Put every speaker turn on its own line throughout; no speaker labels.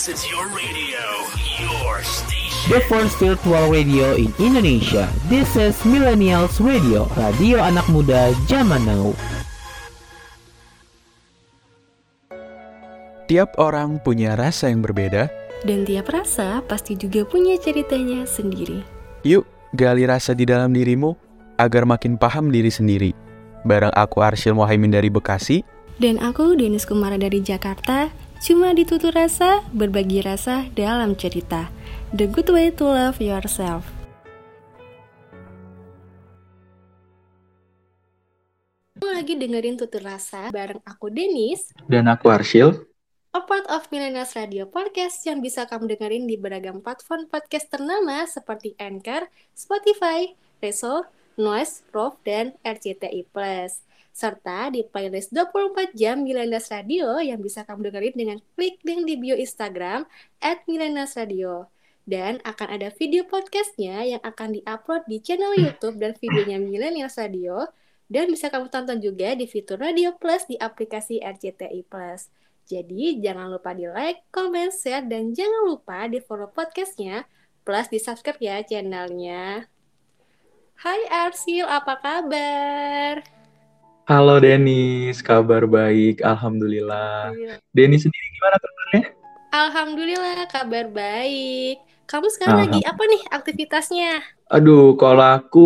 This is your radio, your station.
The first virtual radio in Indonesia. This is Millennials Radio, radio anak muda zaman now.
Tiap orang punya rasa yang berbeda.
Dan tiap rasa pasti juga punya ceritanya sendiri.
Yuk, gali rasa di dalam dirimu agar makin paham diri sendiri. Bareng aku Arsyil Mohaimin dari Bekasi.
Dan aku Denis Kumara dari Jakarta. Cuma ditutur rasa, berbagi rasa dalam cerita. The good way to love yourself. Lagi dengerin tutur rasa bareng aku Denis.
Dan aku Arsyil.
A part of Millennials Radio Podcast yang bisa kamu dengerin di beragam platform podcast ternama seperti Anchor, Spotify, Reso, Noise, Proof, dan RCTI+. Serta di playlist 24 jam Millennials Radio yang bisa kamu dengerin dengan klik link di bio Instagram at Radio. Dan akan ada video podcastnya yang akan diupload di channel YouTube dan videonya Millennials Radio. Dan bisa kamu tonton juga di fitur Radio Plus di aplikasi RCTI Plus. Jadi jangan lupa di like, comment, share, dan jangan lupa di follow podcastnya, plus di subscribe ya channelnya. Hai Arsil, apa kabar?
Halo Denis, kabar baik, Alhamdulillah. Denis sendiri gimana kabarnya?
Alhamdulillah, kabar baik. Kamu sekarang lagi apa nih aktivitasnya?
Aduh, kalau aku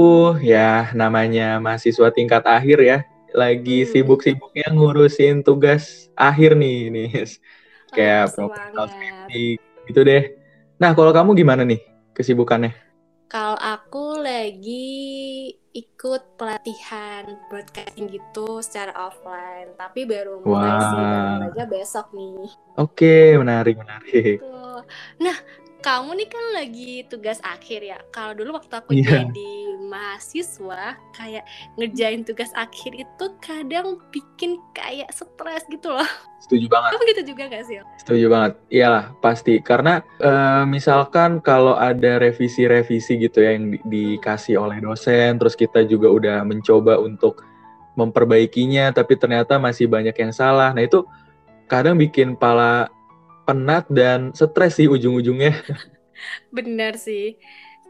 ya namanya mahasiswa tingkat akhir ya, lagi
Hmm.
sibuk-sibuknya ngurusin tugas akhir nih, Nis. Kayak
Oh,
proposal skripsi gitu deh. Nah, kalau kamu gimana nih kesibukannya?
Kalau aku lagi ikut pelatihan broadcasting gitu secara offline, tapi baru mulai sih, baru
Wah.
mulainya besok nih.
Oke, menarik, menarik.
Tuh. Nah, kamu nih kan lagi tugas akhir ya. Kalau dulu waktu aku
Iya.
jadi mahasiswa, kayak ngerjain tugas akhir itu kadang bikin kayak stres gitu loh.
Setuju banget.
Kamu gitu juga gak sih?
Setuju banget. Iyalah, pasti. Karena eh, misalkan kalau ada revisi-revisi gitu ya yang di- dikasih oleh dosen, terus kita juga udah mencoba untuk memperbaikinya, tapi ternyata masih banyak yang salah. Nah, itu kadang bikin pala penat dan stres sih ujung-ujungnya.
Bener sih.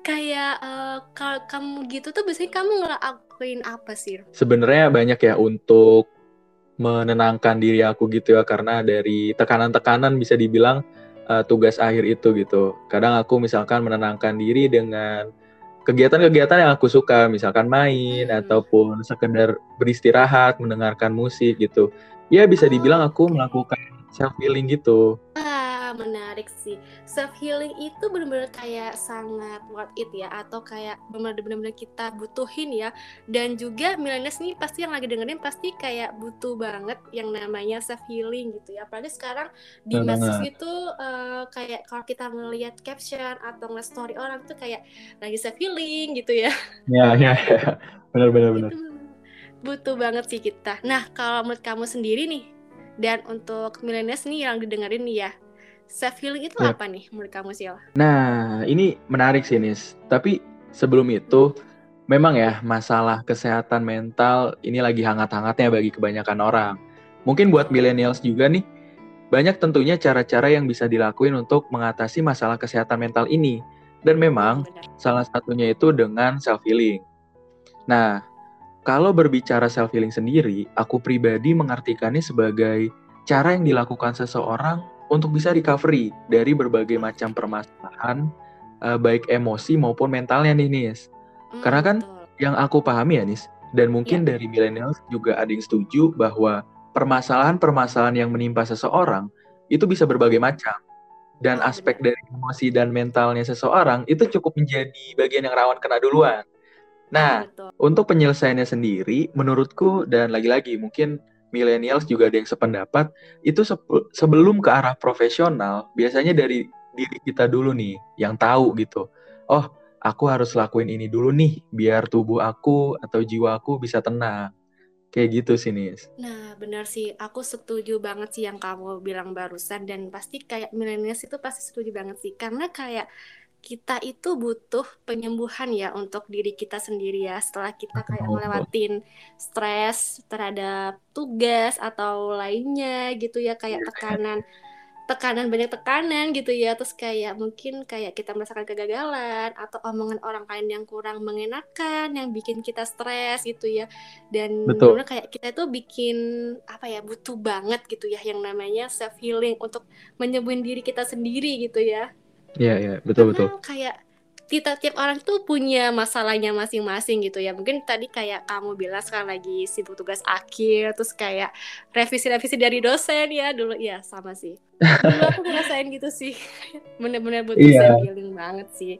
Kayak eh, kalau kamu gitu tuh biasanya kamu ngelakuin apa sih?
Sebenarnya banyak ya untuk menenangkan diri aku gitu ya, karena dari tekanan-tekanan bisa dibilang eh, tugas akhir itu gitu. Kadang aku misalkan menenangkan diri dengan kegiatan-kegiatan yang aku suka, misalkan main
Hmm.
ataupun sekedar beristirahat, mendengarkan musik gitu. Ya bisa dibilang aku melakukan self healing gitu.
Wah, menarik sih. Self healing itu benar-benar kayak sangat worth it ya atau kayak benar-benar kita butuhin ya. Dan juga millennials nih pasti yang lagi dengerin pasti kayak butuh banget yang namanya self healing gitu ya. Apalagi sekarang di
Benar
medsos itu eh, kayak kalau kita ngelihat caption atau ngeliat story orang tuh kayak lagi self healing gitu ya.
Ya, ya, ya. Benar-benar benar.
Itu butuh banget sih kita. Nah, kalau menurut kamu sendiri nih, dan untuk millennials nih yang didengerin nih ya, self healing itu
Ya.
apa nih menurut kamu Sil?
Nah, ini menarik sih, Nis. Tapi sebelum itu, memang ya masalah kesehatan mental ini lagi hangat-hangatnya bagi kebanyakan orang. Mungkin buat millennials juga nih, banyak tentunya cara-cara yang bisa dilakuin untuk mengatasi masalah kesehatan mental ini. Dan memang
Benar.
salah satunya itu dengan self-healing. Nah, kalau berbicara self-healing sendiri, aku pribadi mengartikannya sebagai cara yang dilakukan seseorang untuk bisa recovery dari berbagai macam permasalahan, eh, baik emosi maupun mentalnya nih, Nis.
Hmm,
Karena kan
betul.
Yang aku pahami ya, Nis, dan mungkin
Iya.
dari millennials juga ada yang setuju bahwa permasalahan-permasalahan yang menimpa seseorang itu bisa berbagai macam. Dan
Ah,
aspek
benar.
dari emosi dan mentalnya seseorang itu cukup menjadi bagian yang rawan kena duluan. Nah,
Ah, betul.
untuk penyelesaiannya sendiri, menurutku dan lagi-lagi mungkin millennials juga ada yang sependapat, itu sebelum ke arah profesional, biasanya dari diri kita dulu nih yang tahu gitu. Oh, aku harus lakuin ini dulu nih biar tubuh aku atau jiwa aku bisa tenang. Kayak gitu sih, Nis.
Nah, benar sih. Aku setuju banget sih yang kamu bilang barusan dan pasti kayak millennials itu pasti setuju banget sih karena kayak kita itu butuh penyembuhan ya untuk diri kita sendiri ya. Setelah kita kayak
Betul.
ngelewatin stres terhadap tugas atau lainnya gitu ya kayak tekanan tekanan banyak tekanan gitu ya. Terus kayak mungkin kayak kita merasakan kegagalan atau omongan orang lain yang kurang mengenakan yang bikin kita stres gitu ya. Dan
Betul.
benar kayak kita itu bikin apa ya butuh banget gitu ya yang namanya self healing untuk menyembuhin diri kita sendiri gitu ya
Iya, iya, betul betul.
karena kayak kita tiap orang tuh punya masalahnya masing-masing gitu ya. Mungkin tadi kayak kamu bilang sekarang lagi sibuk tugas akhir terus kayak revisi-revisi dari dosen ya. Dulu ya sama sih. Dulu aku ngerasain gitu sih. Bener-bener butuh
Iya.
self healing banget sih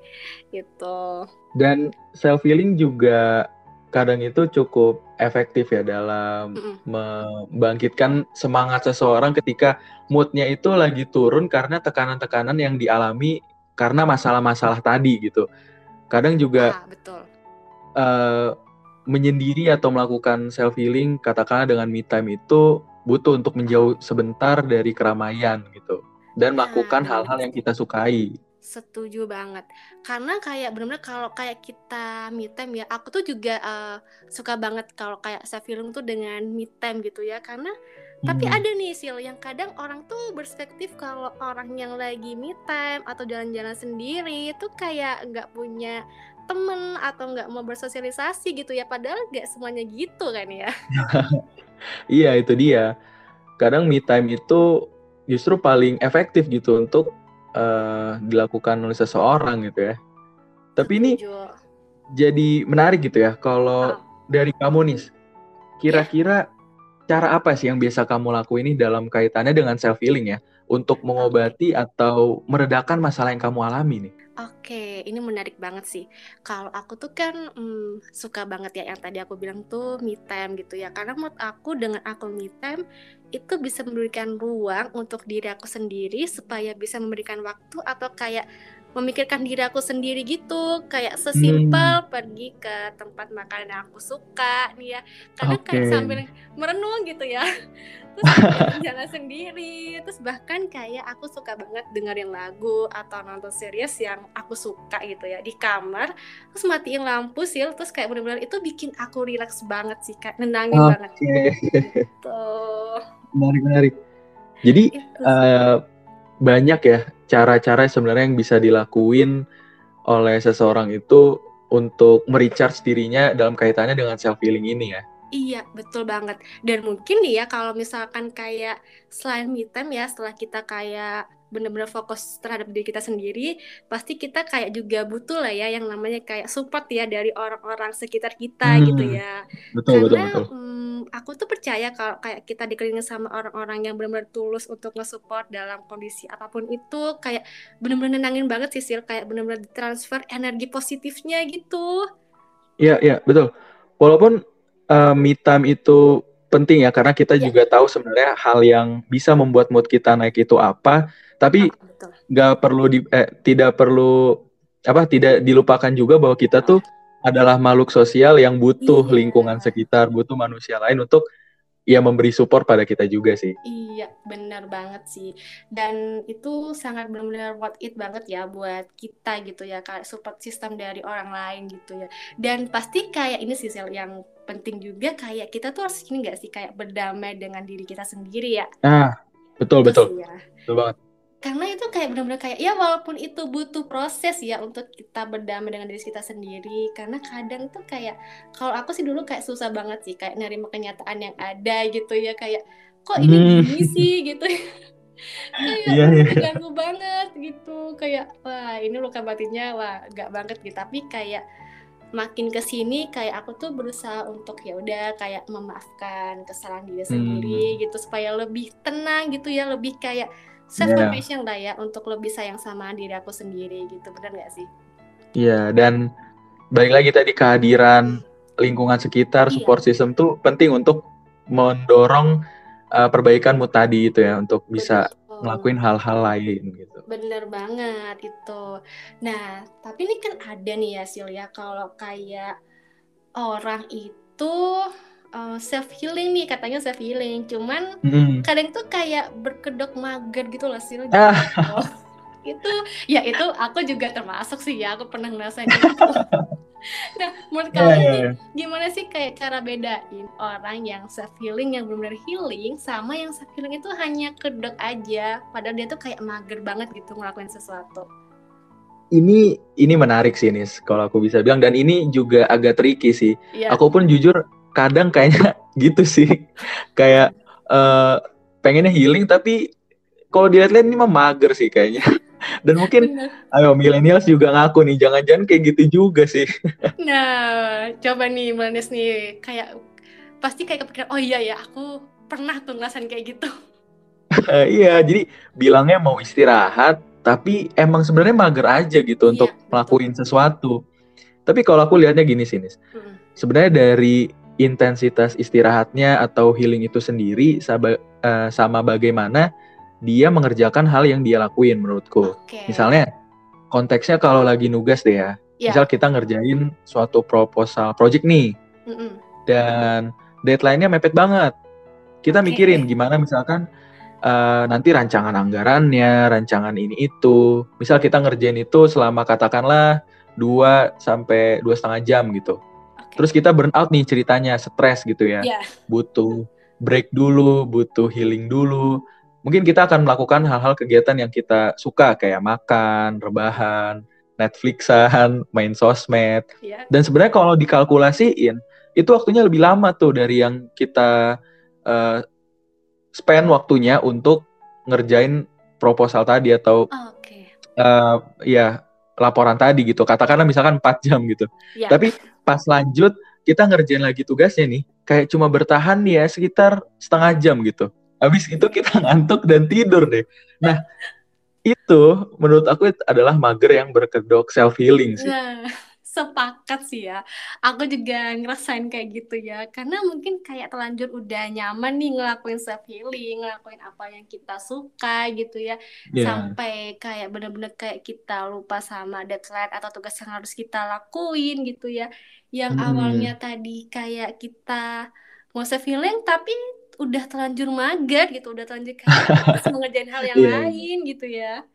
gitu.
Dan self healing juga kadang itu cukup efektif ya dalam
Mm-mm.
membangkitkan semangat seseorang ketika moodnya itu lagi turun karena tekanan-tekanan yang dialami karena masalah-masalah tadi gitu. Kadang juga
ah betul
eh, menyendiri atau melakukan self healing katakanlah dengan me time itu butuh untuk menjauh sebentar dari keramaian gitu dan
Nah,
melakukan hal-hal yang kita sukai.
Setuju banget. Karena kayak bener-bener kalau kayak kita me time ya, aku tuh juga eh, suka banget kalau kayak self healing tuh dengan me time gitu ya. Karena tapi
Hmm.
ada nih Sil yang kadang orang tuh berspektif kalau orang yang lagi me time atau jalan-jalan sendiri itu kayak nggak punya temen atau nggak mau bersosialisasi gitu ya. Padahal nggak semuanya gitu kan ya.
Iya, itu dia. Kadang me time itu justru paling efektif gitu untuk eh, dilakukan oleh seseorang gitu ya. Tapi ini jadi menarik gitu ya kalau
Ah,
dari kamu nih kira-kira cara apa sih yang biasa kamu lakuin ini dalam kaitannya dengan self healing ya? Untuk mengobati atau meredakan masalah yang kamu alami nih?
Oke, ini menarik banget sih. Kalau aku tuh kan mm, suka banget ya yang tadi aku bilang tuh me time gitu ya. Karena menurut aku dengan aku me time itu bisa memberikan ruang untuk diri aku sendiri supaya bisa memberikan waktu atau kayak memikirkan diri aku sendiri gitu. Kayak sesimpel pergi ke tempat makan yang aku suka nih ya. Kadang kayak
Oke.
sambil merenung gitu ya. Terus kayak jalan sendiri. Terus bahkan kayak aku suka banget dengerin lagu atau nonton series yang aku suka gitu ya di kamar. Terus matiin lampu sih. Terus kayak bener-bener itu bikin aku relax banget sih. Kayak nenangin banget
Oke,
gitu.
menarik menarik. Jadi
Itu
eh, banyak ya cara-cara sebenarnya yang bisa dilakuin oleh seseorang itu untuk merecharge dirinya dalam kaitannya dengan self healing ini ya.
Iya, betul banget. Dan mungkin nih ya kalau misalkan kayak selain me time ya, setelah kita kayak bener-bener fokus terhadap diri kita sendiri, pasti kita kayak juga butuh lah ya yang namanya kayak support ya dari orang-orang sekitar kita
Hmm,
gitu ya.
Betul betul
Karena
betul.
mm, aku tuh percaya kalau kayak kita dikelilingi sama orang-orang yang benar-benar tulus untuk nge-support dalam kondisi apa pun itu, kayak bener-bener nenangin banget sih Sil, kayak bener-bener transfer energi positifnya gitu.
Iya iya betul. Walaupun eh, me time itu penting ya karena kita
Iya.
juga tahu sebenarnya hal yang bisa membuat mood kita naik itu apa, tapi
Ah,
nggak perlu di eh, tidak perlu apa tidak dilupakan juga bahwa kita tuh adalah makhluk sosial yang butuh
Iya.
lingkungan sekitar, butuh manusia lain untuk ya memberi support pada kita juga sih.
Iya, benar banget sih. Dan itu sangat benar-benar worth it banget ya buat kita gitu ya, kayak support system dari orang lain gitu ya. Dan pasti kayak ini sih Sel, yang penting juga kayak kita tuh harus ini nggak sih kayak berdamai dengan diri kita sendiri ya.
Nah, betul
Itu
betul.
sih ya.
Betul banget.
Karena itu kayak benar-benar kayak ya walaupun itu butuh proses ya untuk kita berdamai dengan diri kita sendiri. Karena kadang tuh kayak kalau aku sih dulu kayak susah banget sih kayak nerima kenyataan yang ada gitu ya kayak kok ini
Hmm.
gini sih gitu. kayak
Iya, iya.
terganggu banget gitu kayak wah ini luka batinnya wah gak banget gitu tapi kayak makin ke sini kayak aku tuh berusaha untuk ya udah kayak memaafkan kesalahan diri
Hmm.
sendiri gitu supaya lebih tenang gitu ya lebih kayak self compassion lah ya untuk lebih sayang sama diri aku sendiri gitu benar nggak sih
Iya, dan balik lagi tadi kehadiran lingkungan sekitar,
Iya.
support system tuh penting untuk mendorong uh, perbaikan mood tadi itu ya, untuk bisa
Betul.
ngelakuin hal-hal lain gitu.
Bener banget itu. Nah, tapi ini kan ada nih ya Sil ya kalau kayak orang itu self healing nih katanya self healing, cuman
Hmm.
kadang tuh kayak berkedok mager gitu loh Sil.
Ah.
Gitu. itu ya itu aku juga termasuk sih ya aku pernah ngerasain itu. Nah, menurut
Iya,
kalian nih,
iya.
gimana sih kayak cara bedain orang yang self healing yang benar-benar healing sama yang self healing itu hanya kedok aja, padahal dia tuh kayak mager banget gitu ngelakuin sesuatu.
Ini ini menarik sih Nis, kalau aku bisa bilang dan ini juga agak tricky sih.
Iya.
Aku pun jujur kadang kayaknya gitu sih. Kayak eh, pengennya healing tapi kalau dilihat-lihat ini mah mager sih kayaknya. Dan mungkin
Bener.
ayo millennials juga ngaku nih, jangan-jangan kayak gitu juga sih.
Nah, coba nih Melnes nih kayak pasti kayak kepikiran, oh iya ya aku pernah tuh ngerasain kayak gitu.
Eh, iya, jadi bilangnya mau istirahat, tapi emang sebenarnya mager aja gitu
Iya,
untuk
betul.
ngelakuin sesuatu. Tapi kalau aku lihatnya gini sih, Nis.
Mm.
Sebenarnya dari intensitas istirahatnya atau healing itu sendiri sama, eh, sama bagaimana dia mengerjakan hal yang dia lakuin menurutku.
Oke.
Misalnya konteksnya kalau lagi nugas deh ya.
Ya.
Misal kita ngerjain suatu proposal project nih
Mm-mm.
dan deadline-nya mepet banget. Kita
Oke.
mikirin gimana misalkan eh, nanti rancangan anggarannya, rancangan ini itu. Misal kita ngerjain itu selama katakanlah 2 sampai dua setengah jam gitu. Terus kita burn out nih ceritanya, stres gitu ya.
Iya.
Butuh break dulu, butuh healing dulu. Mungkin kita akan melakukan hal-hal kegiatan yang kita suka kayak makan, rebahan, Netflixan, main sosmed.
Iya.
Dan sebenarnya kalau dikalkulasiin, itu waktunya lebih lama tuh dari yang kita eh, spend waktunya untuk ngerjain proposal tadi atau
Oke.
eh, ya laporan tadi gitu. Katakanlah misalkan 4 jam gitu.
Iya.
Tapi pas lanjut kita ngerjain lagi tugasnya nih, kayak cuma bertahan ya sekitar setengah jam gitu. Habis itu kita ngantuk dan tidur deh. Nah, itu menurut aku adalah mager yang berkedok self healing sih.
Nah, sepakat sih ya. Aku juga ngerasain kayak gitu ya. Karena mungkin kayak terlanjur udah nyaman nih ngelakuin self healing, ngelakuin apa yang kita suka gitu ya.
Ya.
Sampai kayak bener-bener kayak kita lupa sama deadline atau tugas yang harus kita lakuin gitu ya. Yang
Hmm.
awalnya tadi kayak kita mau self healing tapi udah terlanjur mager gitu, udah terlanjur kayak harus mengerjain hal yang
Iya.
lain gitu ya.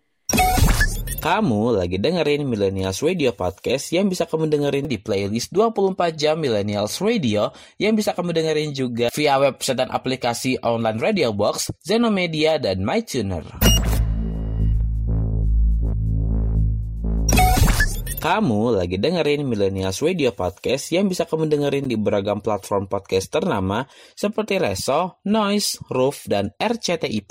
Kamu lagi dengerin Millennials Radio Podcast yang bisa kamu dengerin di playlist 24 jam Millennials Radio yang bisa kamu dengerin juga via website dan aplikasi online Radio Box, Zenomedia, dan MyTuner. Kamu lagi dengerin Millennials Radio Podcast yang bisa kamu dengerin di beragam platform podcast ternama seperti Reso, Noise, Roof, dan RCTI+.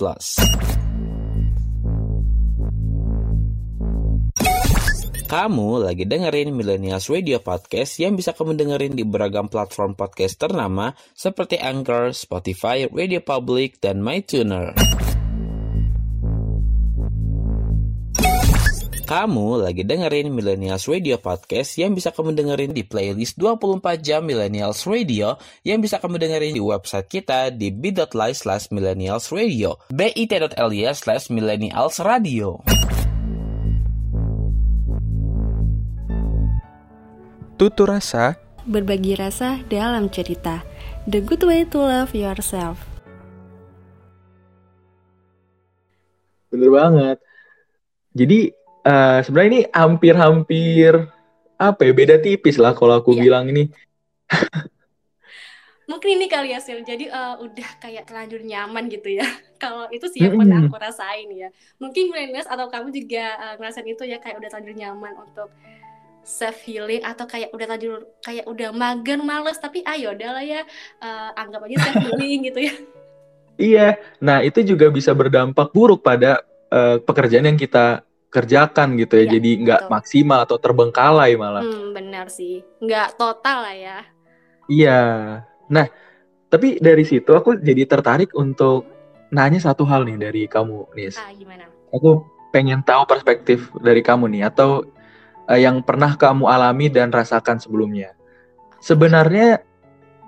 Kamu lagi dengerin Millennials Radio Podcast yang bisa kamu dengerin di beragam platform podcast ternama seperti Anchor, Spotify, Radio Public, dan MyTuner. Kamu lagi dengerin Millennials Radio Podcast yang bisa kamu dengerin di playlist 24 jam Millennials Radio yang bisa kamu dengerin di website kita di bit.ly slash millennials radio bit.ly slash millennials
Tutur rasa
Berbagi rasa dalam cerita. The good way to love yourself.
Bener banget. Jadi eh, sebenarnya ini hampir-hampir apa ya beda tipis lah kalau aku
Iya.
bilang ini.
Mungkin ini kali ya Sil. Jadi eh, udah kayak terlanjur nyaman gitu ya. Kalau itu sih yang pernah aku rasain ya. Mungkin millennials atau kamu juga eh, ngerasain itu ya kayak udah terlanjur nyaman untuk self healing atau kayak udah terlanjur kayak udah mager males tapi ayo udahlah ya eh, anggap aja self healing gitu ya.
Iya. Nah itu juga bisa berdampak buruk pada eh, pekerjaan yang kita kerjakan gitu ya.
Iya,
Jadi nggak maksimal atau terbengkalai malah.
Hmm, benar sih. Nggak total lah ya.
Iya. Nah tapi dari situ aku jadi tertarik untuk nanya satu hal nih dari kamu, Nis.
Ah, gimana?
Aku pengen tahu perspektif dari kamu nih atau eh, yang pernah kamu alami dan rasakan sebelumnya. Sebenarnya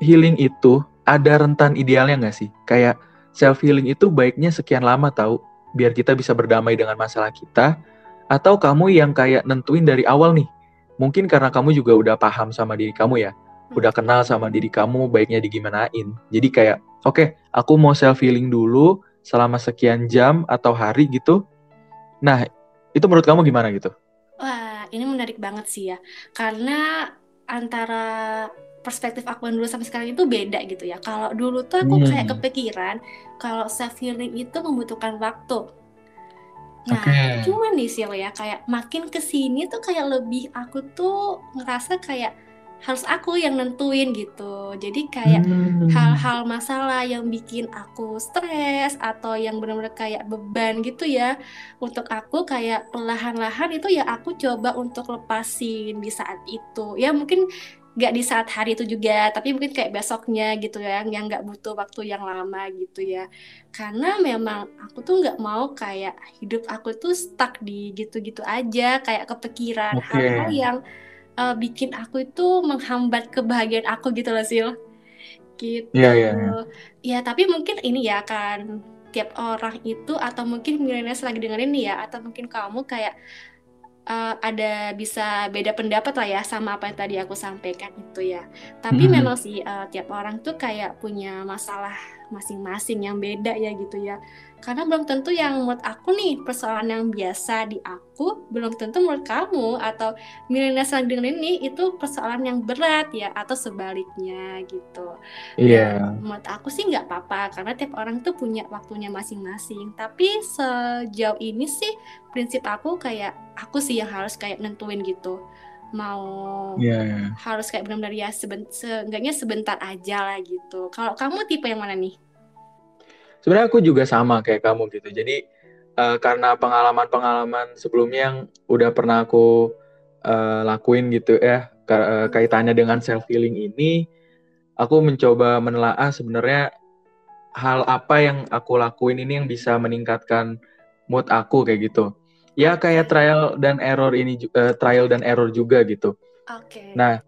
healing itu ada rentan idealnya nggak sih? Kayak self healing itu baiknya sekian lama tahu biar kita bisa berdamai dengan masalah kita atau kamu yang kayak nentuin dari awal nih. Mungkin karena kamu juga udah paham sama diri kamu ya. Udah kenal sama diri kamu baiknya digimanain. Jadi kayak oke, aku mau self healing dulu selama sekian jam atau hari gitu. Nah, itu menurut kamu gimana gitu?
Wah, ini menarik banget sih ya. Karena antara perspektif aku yang dulu sampai sekarang itu beda gitu ya. Kalau dulu tuh aku
Hmm.
kayak kepikiran kalau self healing itu membutuhkan waktu. Nah,
Oke.
cuman nih Sil ya kayak makin ke sini tuh kayak lebih aku tuh ngerasa kayak harus aku yang nentuin gitu. Jadi kayak
Hmm.
hal-hal masalah yang bikin aku stres atau yang benar-benar kayak beban gitu ya untuk aku kayak perlahan-lahan itu ya aku coba untuk lepasin di saat itu ya mungkin nggak di saat hari itu juga tapi mungkin kayak besoknya gitu ya yang nggak butuh waktu yang lama gitu ya karena memang aku tuh nggak mau kayak hidup aku tuh stuck di gitu-gitu aja kayak kepikiran
Oke.
hal-hal yang uh, bikin aku itu menghambat kebahagiaan aku gitu loh Sil gitu
Iya, iya, iya.
ya tapi mungkin ini ya kan tiap orang itu atau mungkin milenial lagi dengerin nih ya atau mungkin kamu kayak uh, ada bisa beda pendapat lah ya sama apa yang tadi aku sampaikan itu ya tapi
Hmm.
memang sih uh, tiap orang tuh kayak punya masalah masing-masing yang beda ya gitu ya karena belum tentu yang menurut aku nih persoalan yang biasa di aku belum tentu menurut kamu atau milenial yang dengerin ini itu persoalan yang berat ya atau sebaliknya gitu
Iya.
dan menurut aku sih nggak apa-apa karena tiap orang tuh punya waktunya masing-masing. Tapi sejauh ini sih prinsip aku kayak aku sih yang harus kayak nentuin gitu. Mau
iya.
harus kayak benar-benar ya seben, seenggaknya sebentar aja lah gitu. Kalau kamu tipe yang mana nih?
Sebenarnya aku juga sama kayak kamu gitu. Jadi eh, karena pengalaman-pengalaman sebelumnya yang udah pernah aku eh, lakuin gitu ya, eh, kaitannya dengan self healing ini, aku mencoba menelaah sebenarnya hal apa yang aku lakuin ini yang bisa meningkatkan mood aku kayak gitu. Ya kayak trial dan error ini eh, trial dan error juga gitu.
Oke.
Nah,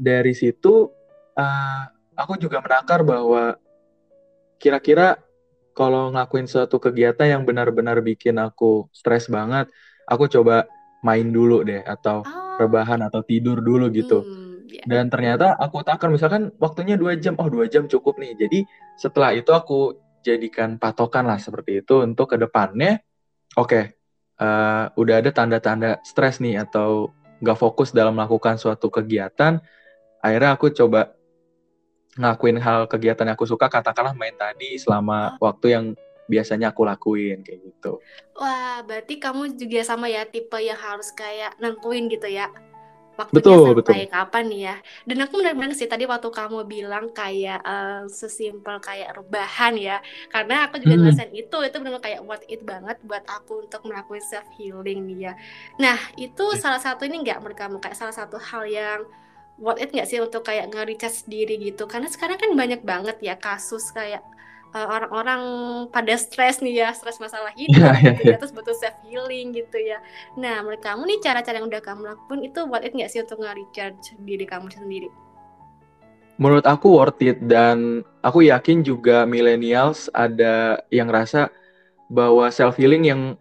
dari situ eh, aku juga menakar bahwa kira-kira kalau ngelakuin suatu kegiatan yang benar-benar bikin aku stres banget, aku coba main dulu deh atau
Oh,
rebahan atau tidur dulu gitu.
hmm, ya.
Dan ternyata aku takar misalkan waktunya dua jam, oh dua jam cukup nih. Jadi setelah itu aku jadikan patokan lah seperti itu untuk ke depannya. Oke, eh, udah ada tanda-tanda stres nih atau nggak fokus dalam melakukan suatu kegiatan. Akhirnya aku coba ngelakuin hal kegiatan yang aku suka, katakanlah main tadi selama waktu yang biasanya aku lakuin kayak gitu.
Wah, berarti kamu juga sama ya tipe yang harus kayak nentuin gitu ya. Waktunya
Betul,
sampai kapan nih ya. Dan aku benar-benar sih tadi waktu kamu bilang kayak eh, sesimpel kayak rebahan ya. Karena aku juga
Hmm.
ngerasain itu, itu benar kayak worth it banget buat aku untuk melakukan self healing nih ya. Nah, itu
Ya.
salah satu ini nggak menurut kamu kayak salah satu hal yang worth it nggak sih untuk kayak nge-recharge sendiri gitu? Karena sekarang kan banyak banget ya kasus kayak eh, orang-orang pada stres nih ya, stres masalah hidup
Iya, iya,
gitu
iya.
ya, terus butuh self healing gitu ya. Nah, menurut kamu nih cara-cara yang udah kamu lakuin itu worth it nggak sih untuk nge-recharge diri kamu sendiri?
Menurut aku worth it dan aku yakin juga millennials ada yang rasa bahwa self healing yang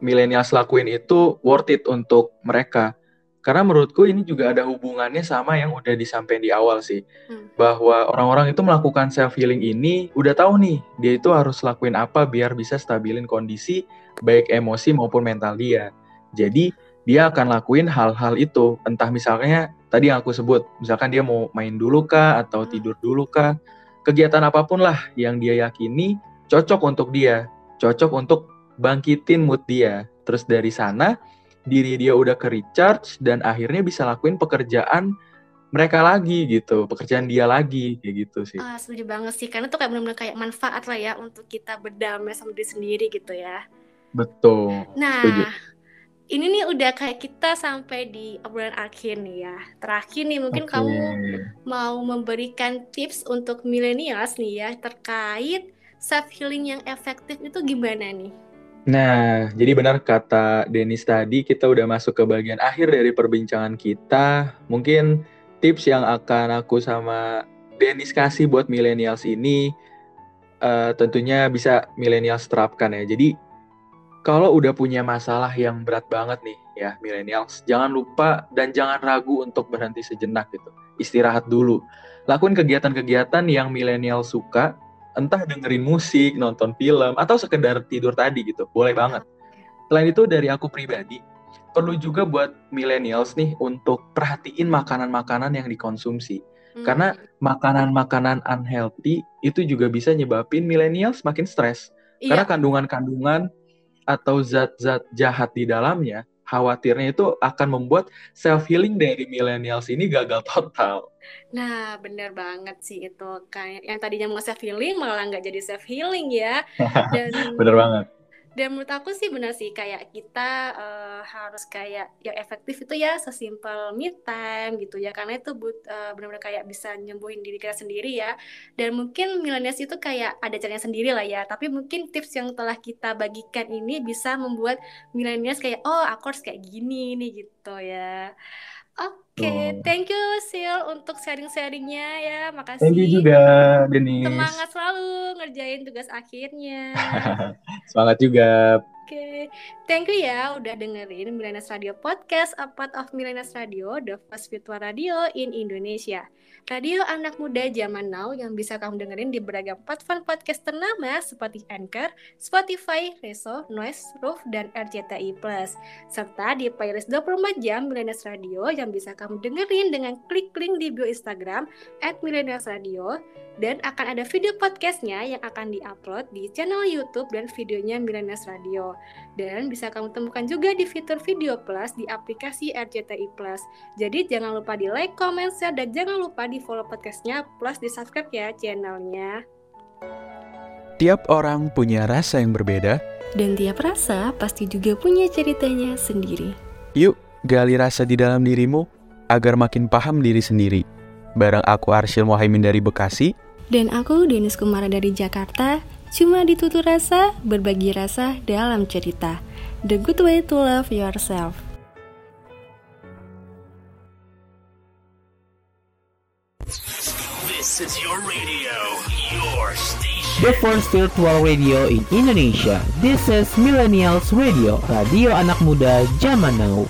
millennials lakuin itu worth it untuk mereka. Karena menurutku ini juga ada hubungannya sama yang udah disampaikan di awal sih.
Hmm.
Bahwa orang-orang itu melakukan self healing ini udah tahu nih, dia itu harus lakuin apa biar bisa stabilin kondisi baik emosi maupun mental dia. Jadi dia akan lakuin hal-hal itu, entah misalnya tadi yang aku sebut, misalkan dia mau main dulu kah atau
Hmm.
tidur dulu kah, kegiatan apa pun lah yang dia yakini cocok untuk dia, cocok untuk bangkitin mood dia. Terus dari sana diri dia udah ke recharge dan akhirnya bisa lakuin pekerjaan mereka lagi gitu, pekerjaan dia lagi kayak gitu sih.
Ah, setuju banget sih, karena tuh kayak benar-benar kayak manfaat lah ya untuk kita berdamai sama diri sendiri gitu ya.
Betul.
Nah,
Setuju.
ini nih udah kayak kita sampai di obrolan akhir nih ya. Terakhir nih mungkin
Oke.
kamu mau memberikan tips untuk millennials nih ya terkait self healing yang efektif itu gimana nih?
Nah, jadi benar kata Denis tadi, kita udah masuk ke bagian akhir dari perbincangan kita. Mungkin tips yang akan aku sama Denis kasih buat millennials ini, eh, tentunya bisa millennials terapkan ya. Jadi, kalau udah punya masalah yang berat banget nih ya millennials, jangan lupa dan jangan ragu untuk berhenti sejenak gitu. Istirahat dulu. Lakuin kegiatan-kegiatan yang milenial suka, entah dengerin musik, nonton film, atau sekedar tidur tadi gitu. Boleh banget. Selain itu dari aku pribadi, perlu juga buat millennials nih untuk perhatiin makanan-makanan yang dikonsumsi.
Hmm.
Karena makanan-makanan unhealthy itu juga bisa nyebabin millennials makin stres.
Iya.
Karena kandungan-kandungan atau zat-zat jahat di dalamnya, khawatirnya itu akan membuat self healing dari millennials ini gagal total.
Nah, bener banget sih itu. Kayak yang tadinya mau self healing malah nggak jadi self healing ya. Dan
Bener banget.
Dan menurut aku sih benar sih kayak kita eh, harus kayak yang efektif itu ya sesimpel me time gitu ya. Karena itu but, eh, benar-benar kayak bisa nyembuhin diri kita sendiri ya. Dan mungkin millennials itu kayak ada caranya sendiri lah ya. Tapi mungkin tips yang telah kita bagikan ini bisa membuat millennials kayak oh aku harus kayak gini nih gitu ya Oke,
Betul.
thank you Sil untuk sharing-sharingnya ya, makasih.
Thank you juga, Denis.
Semangat selalu ngerjain tugas akhirnya.
Semangat juga.
Oke, thank you ya udah dengerin Millennials Radio Podcast, a part of Millennials Radio, the first virtual radio in Indonesia. Radio anak muda zaman now yang bisa kamu dengerin di beragam platform podcast ternama seperti Anchor, Spotify, Reso, Noise, Roof, dan RCTI+. Serta di playlist 24 jam Millennials Radio yang bisa kamu dengerin dengan klik link di bio Instagram at Radio dan akan ada video podcastnya yang akan diupload di channel YouTube dan videonya Millennials Radio. Dan bisa kamu temukan juga di fitur Video Plus di aplikasi RCTI Plus. Jadi jangan lupa di like, comment, share, dan jangan lupa di follow podcastnya plus di subscribe ya channelnya.
Tiap orang punya rasa yang berbeda.
Dan tiap rasa pasti juga punya ceritanya sendiri.
Yuk, gali rasa di dalam dirimu agar makin paham diri sendiri. Bareng aku Arsyil Mohaimin dari Bekasi.
Dan aku Denis Kumara dari Jakarta, cuma ditutur rasa, berbagi rasa dalam cerita. The good way to love yourself.
This is your radio, your station.
The first virtual radio in Indonesia. This is Millennials Radio, radio anak muda zaman now.